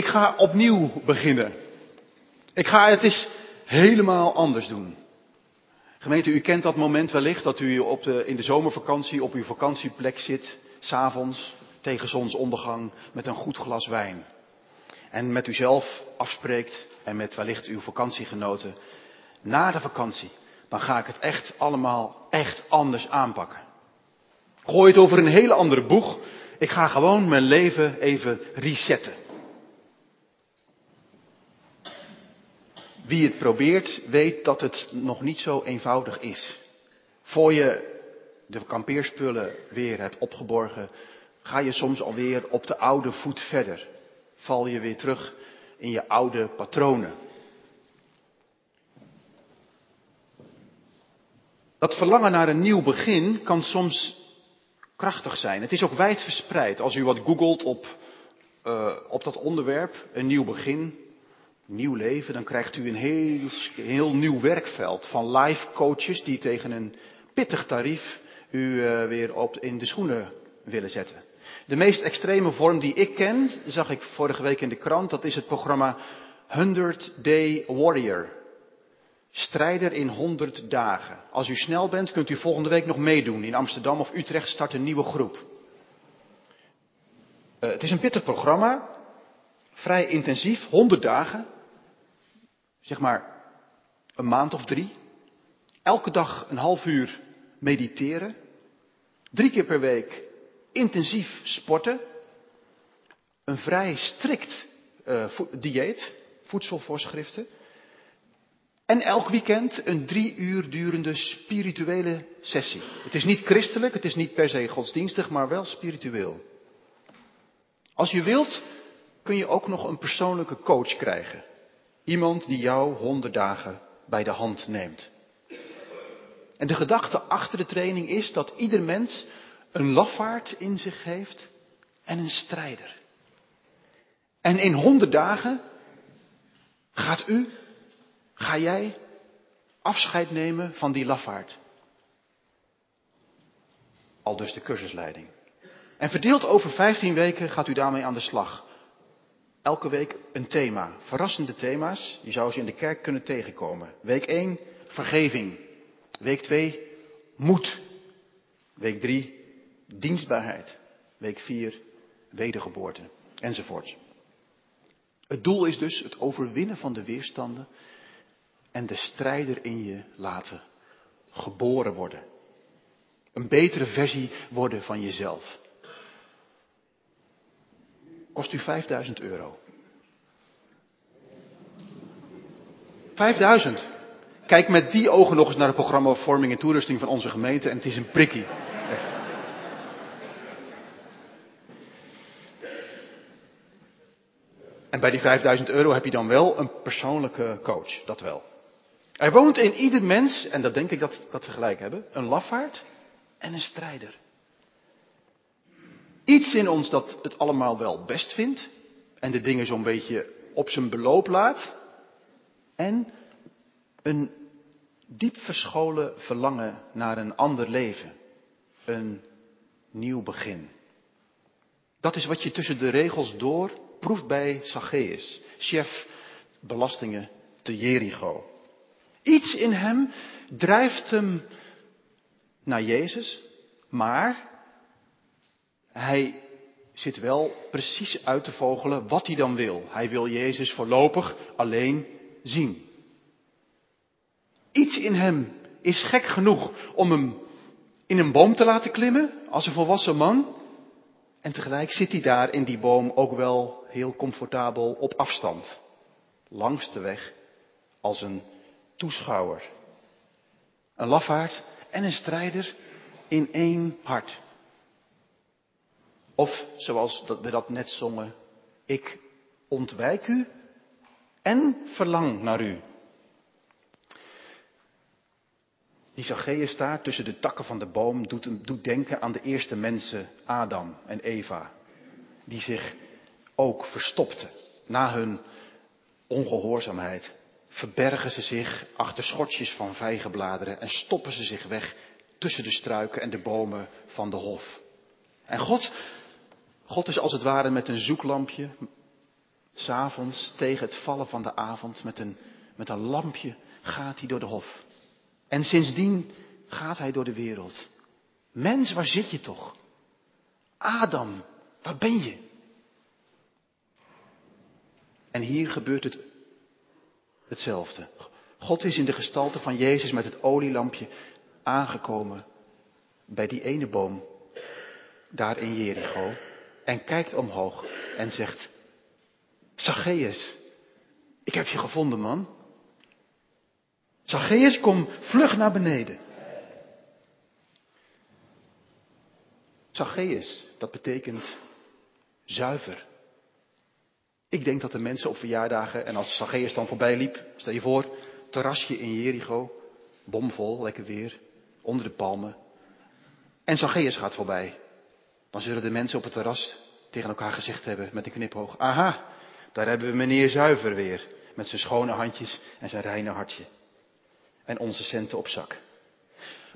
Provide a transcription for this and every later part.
Ik ga opnieuw beginnen. Ik ga het eens helemaal anders doen. Gemeente, u kent dat moment wellicht dat u op de, in de zomervakantie op uw vakantieplek zit, s'avonds tegen zonsondergang met een goed glas wijn. En met uzelf afspreekt en met wellicht uw vakantiegenoten. Na de vakantie, dan ga ik het echt allemaal echt anders aanpakken. Gooi het over een hele andere boeg. Ik ga gewoon mijn leven even resetten. Wie het probeert, weet dat het nog niet zo eenvoudig is. Voor je de kampeerspullen weer hebt opgeborgen, ga je soms alweer op de oude voet verder. Val je weer terug in je oude patronen. Dat verlangen naar een nieuw begin kan soms krachtig zijn. Het is ook wijd verspreid. Als u wat googelt op, uh, op dat onderwerp, een nieuw begin, nieuw leven, dan krijgt u een heel, heel nieuw werkveld van life coaches die tegen een pittig tarief u uh, weer op, in de schoenen willen zetten. De meest extreme vorm die ik ken, zag ik vorige week in de krant, dat is het programma 100 Day Warrior. Strijder in 100 dagen. Als u snel bent, kunt u volgende week nog meedoen. In Amsterdam of Utrecht start een nieuwe groep. Uh, het is een pittig programma. Vrij intensief, 100 dagen. Zeg maar een maand of drie. Elke dag een half uur mediteren. Drie keer per week intensief sporten. Een vrij strikt uh, dieet, voedselvoorschriften. En elk weekend een drie uur durende spirituele sessie. Het is niet christelijk, het is niet per se godsdienstig, maar wel spiritueel. Als je wilt, kun je ook nog een persoonlijke coach krijgen. Iemand die jou honderd dagen bij de hand neemt. En de gedachte achter de training is dat ieder mens een lafaard in zich heeft en een strijder. En in honderd dagen gaat u Ga jij afscheid nemen van die lafaard? Al dus de cursusleiding. En verdeeld over 15 weken gaat u daarmee aan de slag. Elke week een thema. Verrassende thema's. Je zou ze in de kerk kunnen tegenkomen. Week 1, vergeving. Week 2, moed. Week 3, dienstbaarheid. Week 4, wedergeboorte. Enzovoort. Het doel is dus het overwinnen van de weerstanden en de strijder in je laten geboren worden. Een betere versie worden van jezelf. Kost u 5000 euro. 5000. Kijk met die ogen nog eens naar het programma Vorming en Toerusting van onze gemeente en het is een prikkie. Echt. En bij die 5000 euro heb je dan wel een persoonlijke coach, dat wel. Er woont in ieder mens, en dat denk ik dat, dat ze gelijk hebben, een lafaard en een strijder. Iets in ons dat het allemaal wel best vindt en de dingen zo'n beetje op zijn beloop laat. En een diep verscholen verlangen naar een ander leven. Een nieuw begin. Dat is wat je tussen de regels door proeft bij Zacchaeus, chef belastingen te Jericho. Iets in hem drijft hem naar Jezus, maar hij zit wel precies uit te vogelen wat hij dan wil. Hij wil Jezus voorlopig alleen zien. Iets in hem is gek genoeg om hem in een boom te laten klimmen als een volwassen man. En tegelijk zit hij daar in die boom ook wel heel comfortabel op afstand. Langs de weg als een toeschouwer. Een lafaard en een strijder in één hart. Of zoals we dat net zongen, ik ontwijk u en verlang naar u. Die Zacchaeus daar tussen de takken van de boom doet, doet denken aan de eerste mensen, Adam en Eva, die zich ook verstopten na hun ongehoorzaamheid verbergen ze zich achter schotjes van vijgenbladeren en stoppen ze zich weg tussen de struiken en de bomen van de hof. En God, God is als het ware met een zoeklampje s'avonds tegen het vallen van de avond met een, met een lampje gaat hij door de hof. En sindsdien gaat hij door de wereld. Mens, waar zit je toch? Adam, waar ben je? En hier gebeurt het hetzelfde. God is in de gestalte van Jezus met het olielampje aangekomen bij die ene boom daar in Jericho en kijkt omhoog en zegt, Zacchaeus, ik heb je gevonden man. Zacchaeus, kom vlug naar beneden. Zacchaeus, dat betekent zuiver. Ik denk dat de mensen op verjaardagen, en als Zacchaeus dan voorbij liep, stel je voor, terrasje in Jericho, bomvol, lekker weer, onder de palmen. En Zacchaeus gaat voorbij. Dan zullen de mensen op het terras tegen elkaar gezegd hebben met een knipoog. Aha, daar hebben we meneer Zuiver weer. Met zijn schone handjes en zijn reine hartje. En onze centen op zak.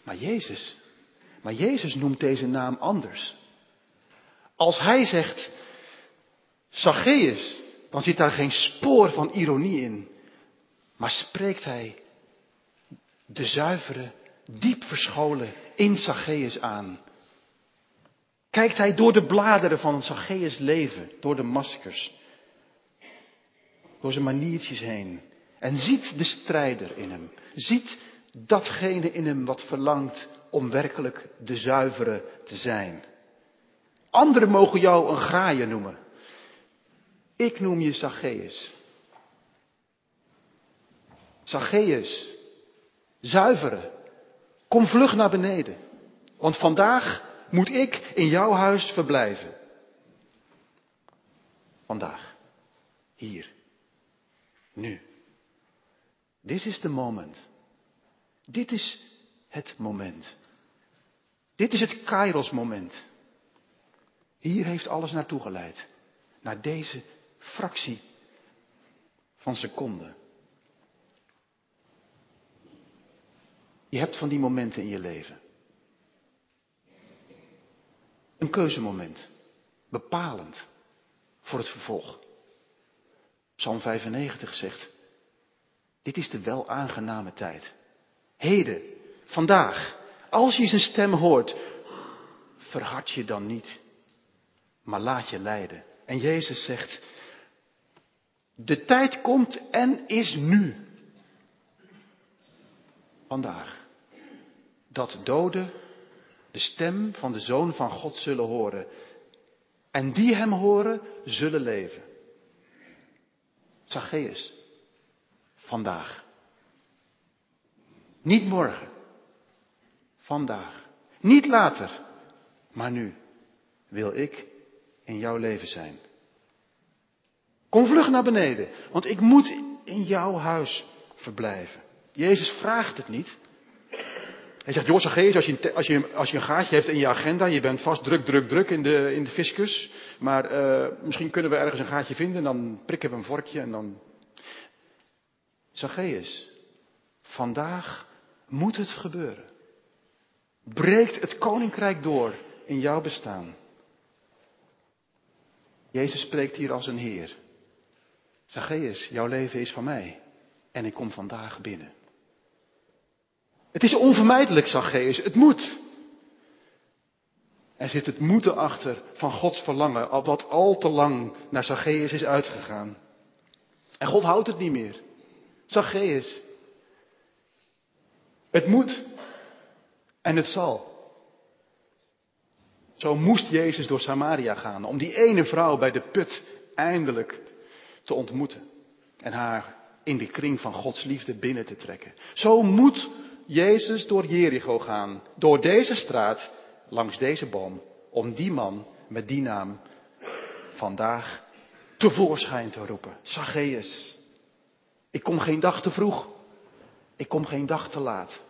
Maar Jezus, maar Jezus noemt deze naam anders. Als hij zegt Zacchaeus, dan zit daar geen spoor van ironie in. Maar spreekt hij de zuivere, diep verscholen in Zacchaeus aan. Kijkt hij door de bladeren van Zacchaeus leven, door de maskers, door zijn maniertjes heen. En ziet de strijder in hem. Ziet datgene in hem wat verlangt om werkelijk de zuivere te zijn. Anderen mogen jou een graaien noemen. Ik noem je Zacchaeus. Zacchaeus, zuivere, kom vlug naar beneden. Want vandaag moet ik in jouw huis verblijven. Vandaag. Hier. Nu. Dit is de moment. Dit is het moment. Dit is het Kairos moment. Hier heeft alles naartoe geleid. Naar deze fractie van seconden. Je hebt van die momenten in je leven. Een keuzemoment. Bepalend voor het vervolg. Psalm 95 zegt, dit is de wel aangename tijd. Heden, vandaag, als je zijn stem hoort, verhard je dan niet, maar laat je leiden. En Jezus zegt, de tijd komt en is nu. Vandaag. Dat doden de stem van de Zoon van God zullen horen. En die hem horen, zullen leven. Zacchaeus, vandaag. Niet morgen, vandaag. Niet later, maar nu wil ik in jouw leven zijn. Kom vlug naar beneden, want ik moet in jouw huis verblijven. Jezus vraagt het niet. Hij zegt, joh, Zacchaeus, als je, als, je, als je een gaatje hebt in je agenda, je bent vast druk, druk, druk in de, in de fiscus, maar uh, misschien kunnen we ergens een gaatje vinden, dan prikken we een vorkje en dan... Zacchaeus, vandaag moet het gebeuren. Breekt het koninkrijk door in jouw bestaan. Jezus spreekt hier als een Heer. Zacchaeus, jouw leven is van mij en ik kom vandaag binnen. Het is onvermijdelijk, Zacchaeus. Het moet. Er zit het moeten achter van Gods verlangen, wat al te lang naar Zacchaeus is uitgegaan. En God houdt het niet meer. Zacchaeus. Het moet. En het zal. Zo moest Jezus door Samaria gaan om die ene vrouw bij de put eindelijk te ontmoeten. En haar in de kring van Gods liefde binnen te trekken. Zo moet Jezus door Jericho gaan, door deze straat, langs deze boom, om die man met die naam vandaag tevoorschijn te roepen. Zacchaeus, ik kom geen dag te vroeg, ik kom geen dag te laat.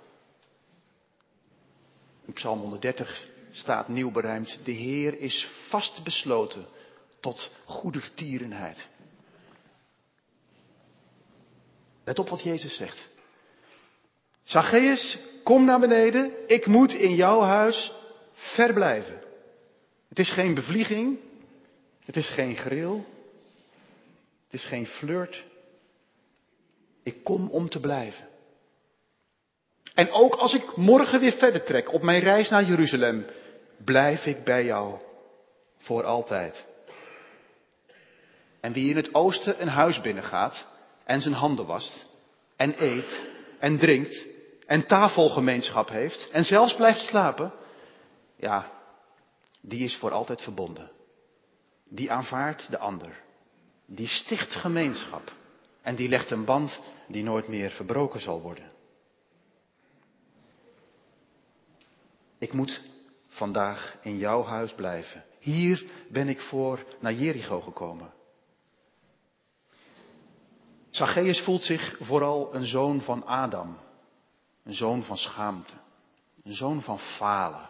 In Psalm 130 staat nieuw berijmd, de Heer is vast besloten tot goede vertierenheid. Let op wat Jezus zegt. Zacchaeus, kom naar beneden. Ik moet in jouw huis verblijven. Het is geen bevlieging. Het is geen grill. Het Het is geen flirt. Ik kom om te blijven. En ook als ik morgen weer verder trek op mijn reis naar Jeruzalem, blijf ik bij jou voor altijd. En wie in het oosten een huis binnengaat en zijn handen wast en eet en drinkt en tafelgemeenschap heeft en zelfs blijft slapen, ja, die is voor altijd verbonden. Die aanvaardt de ander. Die sticht gemeenschap. En die legt een band die nooit meer verbroken zal worden. Ik moet vandaag in jouw huis blijven. Hier ben ik voor naar Jericho gekomen. Zacchaeus voelt zich vooral een zoon van Adam. Een zoon van schaamte. Een zoon van falen.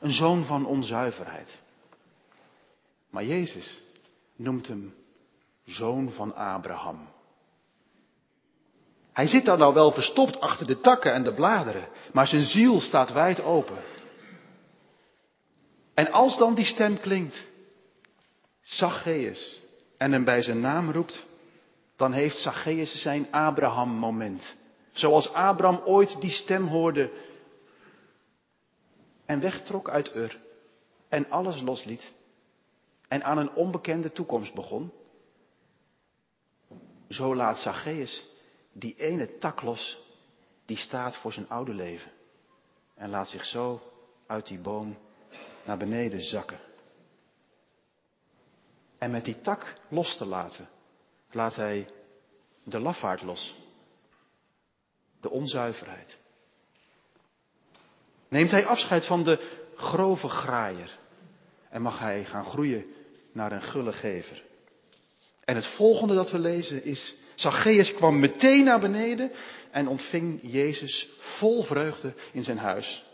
Een zoon van onzuiverheid. Maar Jezus noemt hem zoon van Abraham. Hij zit daar nou wel verstopt achter de takken en de bladeren, maar zijn ziel staat wijd open. En als dan die stem klinkt, Zacchaeus, en hem bij zijn naam roept, dan heeft Zacchaeus zijn Abraham-moment. Zoals Abraham ooit die stem hoorde en wegtrok uit Ur en alles losliet en aan een onbekende toekomst begon. Zo laat Zacchaeus die ene tak los die staat voor zijn oude leven en laat zich zo uit die boom naar beneden zakken. En met die tak los te laten, laat hij de lafaard los. De onzuiverheid. Neemt hij afscheid van de grove graaier. En mag hij gaan groeien naar een gulle gever. En het volgende dat we lezen is, Zacchaeus kwam meteen naar beneden en ontving Jezus vol vreugde in zijn huis.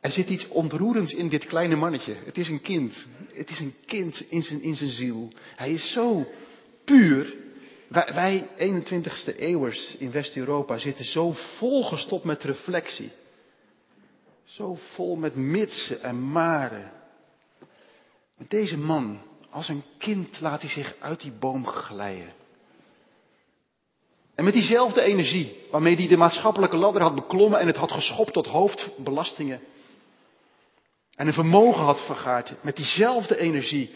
Er zit iets ontroerends in dit kleine mannetje. Het is een kind. Het is een kind in zijn, in zijn ziel. Hij is zo puur. Wij, wij 21ste eeuwers in West-Europa zitten zo volgestopt met reflectie. Zo vol met mitsen en maren. Met deze man, als een kind, laat hij zich uit die boom glijden. En met diezelfde energie waarmee hij de maatschappelijke ladder had beklommen en het had geschopt tot hoofdbelastingen. En een vermogen had vergaard, met diezelfde energie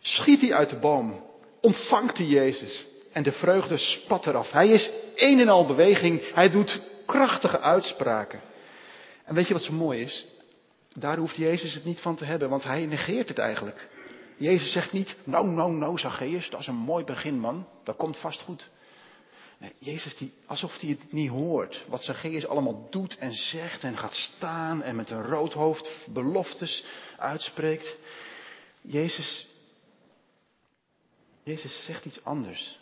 schiet hij uit de boom, ontvangt hij Jezus en de vreugde spat eraf. Hij is een en al beweging, hij doet krachtige uitspraken. En weet je wat zo mooi is? Daar hoeft Jezus het niet van te hebben, want hij negeert het eigenlijk. Jezus zegt niet, nou, nou, nou, Zacchaeus, dat is een mooi begin, man. Dat komt vast goed. Nee, Jezus, die, alsof hij het niet hoort. Wat Zacchaeus allemaal doet en zegt en gaat staan en met een rood hoofd beloftes uitspreekt. Jezus, Jezus zegt iets anders.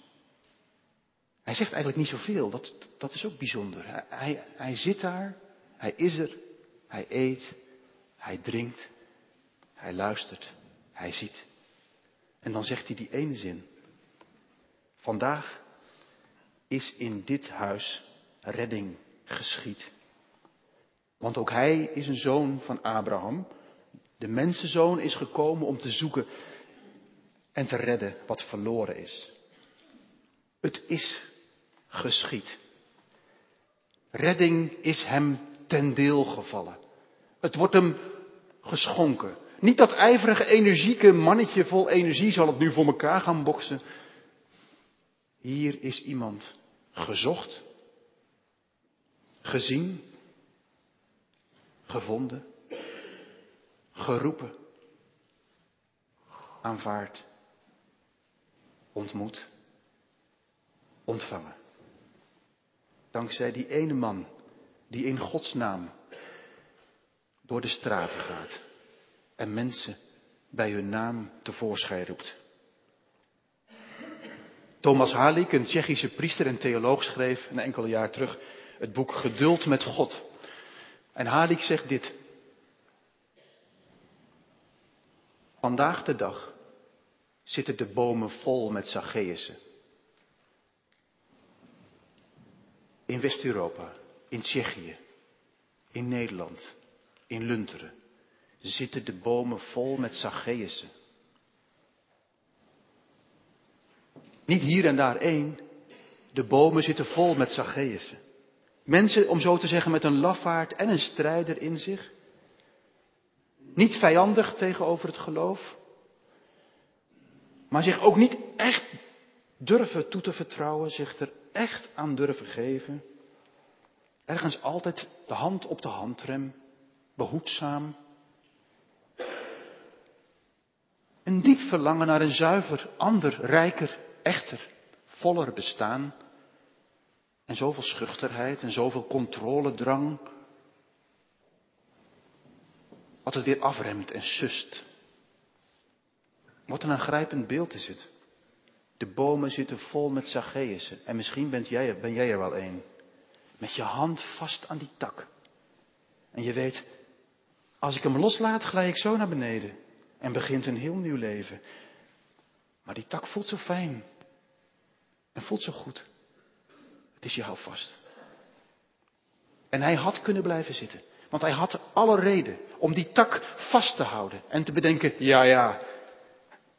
Hij zegt eigenlijk niet zoveel, dat, dat is ook bijzonder. Hij, hij, hij zit daar, hij is er, hij eet, hij drinkt, hij luistert, hij ziet. En dan zegt hij die ene zin. Vandaag is in dit huis redding geschied. Want ook hij is een zoon van Abraham. De mensenzoon is gekomen om te zoeken en te redden wat verloren is. Het is geschied. Redding is hem ten deel gevallen. Het wordt hem geschonken. Niet dat ijverige, energieke mannetje vol energie zal het nu voor elkaar gaan boksen. Hier is iemand gezocht, gezien, gevonden, geroepen, aanvaard, ontmoet, ontvangen. Dankzij die ene man die in Gods naam door de straten gaat en mensen bij hun naam tevoorschijn roept. Thomas Halik, een Tsjechische priester en theoloog, schreef een enkele jaar terug het boek Geduld met God. En Halik zegt dit. Vandaag de dag zitten de bomen vol met Zacchaeussen. In West-Europa, in Tsjechië, in Nederland, in Lunteren zitten de bomen vol met Zacchaeussen. Niet hier en daar één. De bomen zitten vol met Zacchaeusen. Mensen, om zo te zeggen, met een lafaard en een strijder in zich. Niet vijandig tegenover het geloof. Maar zich ook niet echt durven toe te vertrouwen, zich er echt aan durven geven. Ergens altijd de hand op de handrem, behoedzaam. Een diep verlangen naar een zuiver, ander, rijker, echter, voller bestaan. En zoveel schuchterheid en zoveel controledrang. Wat het weer afremt en sust. Wat een aangrijpend beeld is het. De bomen zitten vol met Zacchaeusen. En misschien bent jij, ben jij er wel een. Met je hand vast aan die tak. En je weet, als ik hem loslaat, glij ik zo naar beneden. En begint een heel nieuw leven. Maar die tak voelt zo fijn. En voelt zo goed. Het is je houvast. En hij had kunnen blijven zitten. Want hij had alle reden om die tak vast te houden. En te bedenken, ja ja,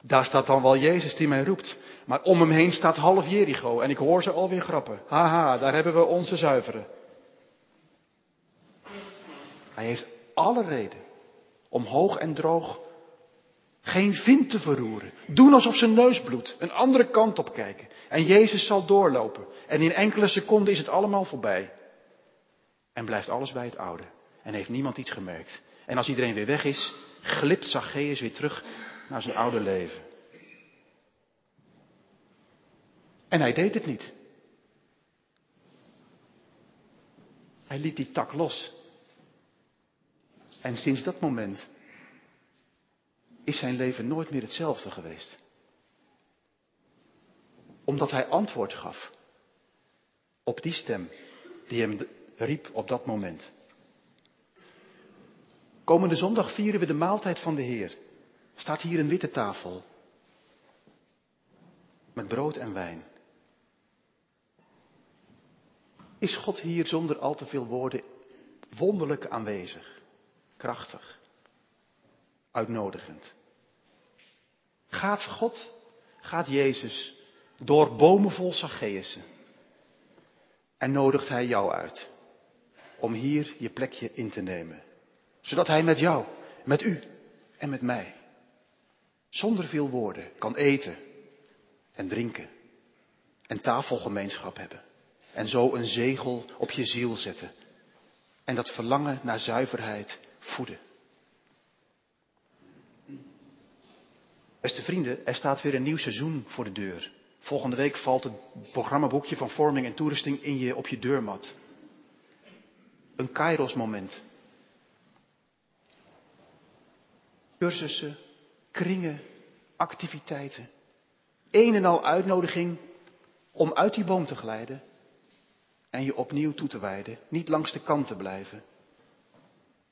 daar staat dan wel Jezus die mij roept. Maar om hem heen staat half Jericho en ik hoor ze alweer grappen. Haha, daar hebben we onze zuiveren. Hij heeft alle reden om hoog en droog geen vin te verroeren. Doen alsof zijn neus bloedt. Een andere kant op kijken. En Jezus zal doorlopen. En in enkele seconden is het allemaal voorbij. En blijft alles bij het oude. En heeft niemand iets gemerkt. En als iedereen weer weg is, glipt Zacchaeus weer terug naar zijn oude leven. En hij deed het niet. Hij liet die tak los. En sinds dat moment is zijn leven nooit meer hetzelfde geweest. Omdat hij antwoord gaf op die stem die hem riep op dat moment. Komende zondag vieren we de maaltijd van de Heer. Staat hier een witte tafel. Met brood en wijn. Is God hier zonder al te veel woorden wonderlijk aanwezig, krachtig, uitnodigend? Gaat God, gaat Jezus door bomen vol en nodigt Hij jou uit om hier je plekje in te nemen, zodat Hij met jou, met u en met mij zonder veel woorden kan eten en drinken en tafelgemeenschap hebben. En zo een zegel op je ziel zetten. En dat verlangen naar zuiverheid voeden. Beste vrienden, er staat weer een nieuw seizoen voor de deur. Volgende week valt het programmaboekje van vorming en toerusting in je, op je deurmat. Een kairos moment. Cursussen, kringen, activiteiten. Een en al uitnodiging om uit die boom te glijden en je opnieuw toe te wijden. Niet langs de kant te blijven,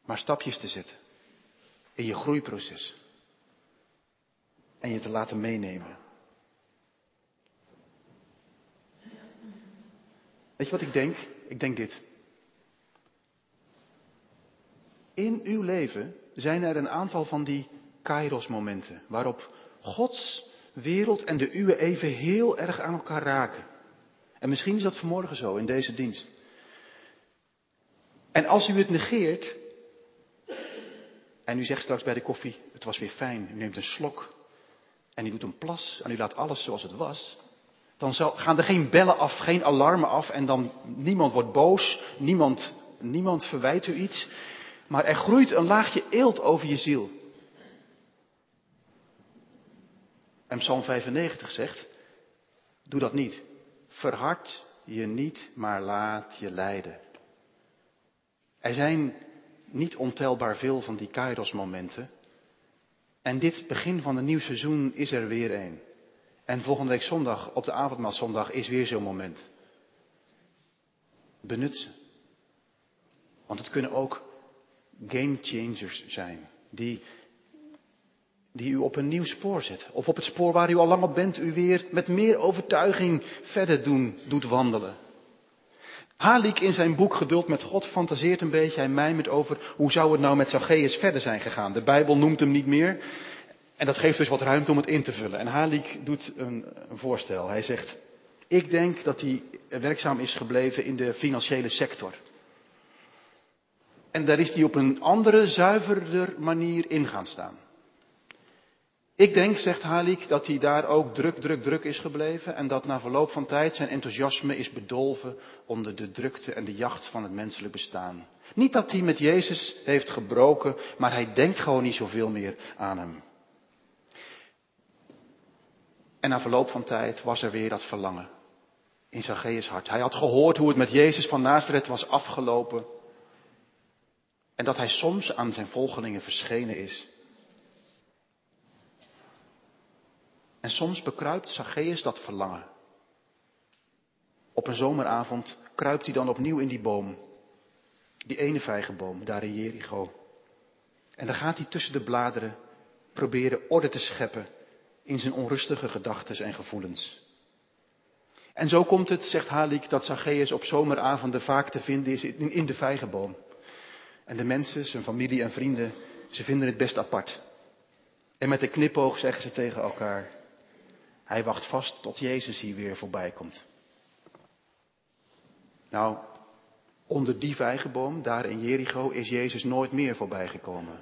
maar stapjes te zetten in je groeiproces. En je te laten meenemen. Weet je wat ik denk? Ik denk dit. In uw leven zijn er een aantal van die kairos momenten waarop Gods wereld en de uwe even heel erg aan elkaar raken. En misschien is dat vanmorgen zo in deze dienst. En als u het negeert, en u zegt straks bij de koffie, het was weer fijn, u neemt een slok en u doet een plas en u laat alles zoals het was, dan gaan er geen bellen af, geen alarmen af en dan niemand wordt boos, niemand, niemand verwijt u iets, maar er groeit een laagje eelt over je ziel. En Psalm 95 zegt, doe dat niet. Verhard je niet, maar laat je leiden. Er zijn niet ontelbaar veel van die Kairos momenten. En dit begin van een nieuw seizoen is er weer een. En volgende week zondag, op de avondmaalzondag, is weer zo'n moment. Benut ze. Want het kunnen ook game changers zijn. Die die u op een nieuw spoor zet. Of op het spoor waar u al lang op bent, u weer met meer overtuiging verder doen, doet wandelen. Halik in zijn boek Geduld met God fantaseert een beetje, hij mijmert over hoe zou het nou met Zacchaeus verder zijn gegaan. De Bijbel noemt hem niet meer. En dat geeft dus wat ruimte om het in te vullen. En Halik doet een, een voorstel. Hij zegt, ik denk dat hij werkzaam is gebleven in de financiële sector. En daar is hij op een andere, zuiverder manier in gaan staan. Ik denk, zegt Halik, dat hij daar ook druk, druk, druk is gebleven en dat na verloop van tijd zijn enthousiasme is bedolven onder de drukte en de jacht van het menselijk bestaan. Niet dat hij met Jezus heeft gebroken, maar hij denkt gewoon niet zoveel meer aan hem. En na verloop van tijd was er weer dat verlangen in Zacchaeus hart. Hij had gehoord hoe het met Jezus van Nazareth was afgelopen. En dat hij soms aan zijn volgelingen verschenen is. En soms bekruipt Zacchaeus dat verlangen. Op een zomeravond kruipt hij dan opnieuw in die boom. Die ene vijgenboom, daar in Jericho. En dan gaat hij tussen de bladeren proberen orde te scheppen in zijn onrustige gedachten en gevoelens. En zo komt het, zegt Halik, dat Zacchaeus op zomeravonden vaak te vinden is in de vijgenboom. En de mensen, zijn familie en vrienden, ze vinden het best apart. En met een knipoog zeggen ze tegen elkaar, hij wacht vast tot Jezus hier weer voorbij komt. Nou, onder die vijgenboom, daar in Jericho, is Jezus nooit meer voorbij gekomen.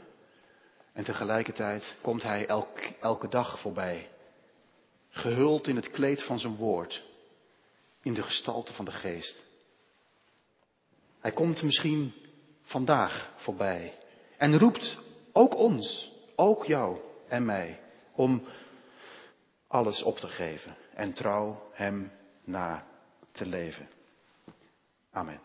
En tegelijkertijd komt hij elke dag voorbij. Gehuld in het kleed van zijn woord. In de gestalte van de geest. Hij komt misschien vandaag voorbij. En roept ook ons, ook jou en mij, om alles op te geven en trouw Hem na te leven. Amen.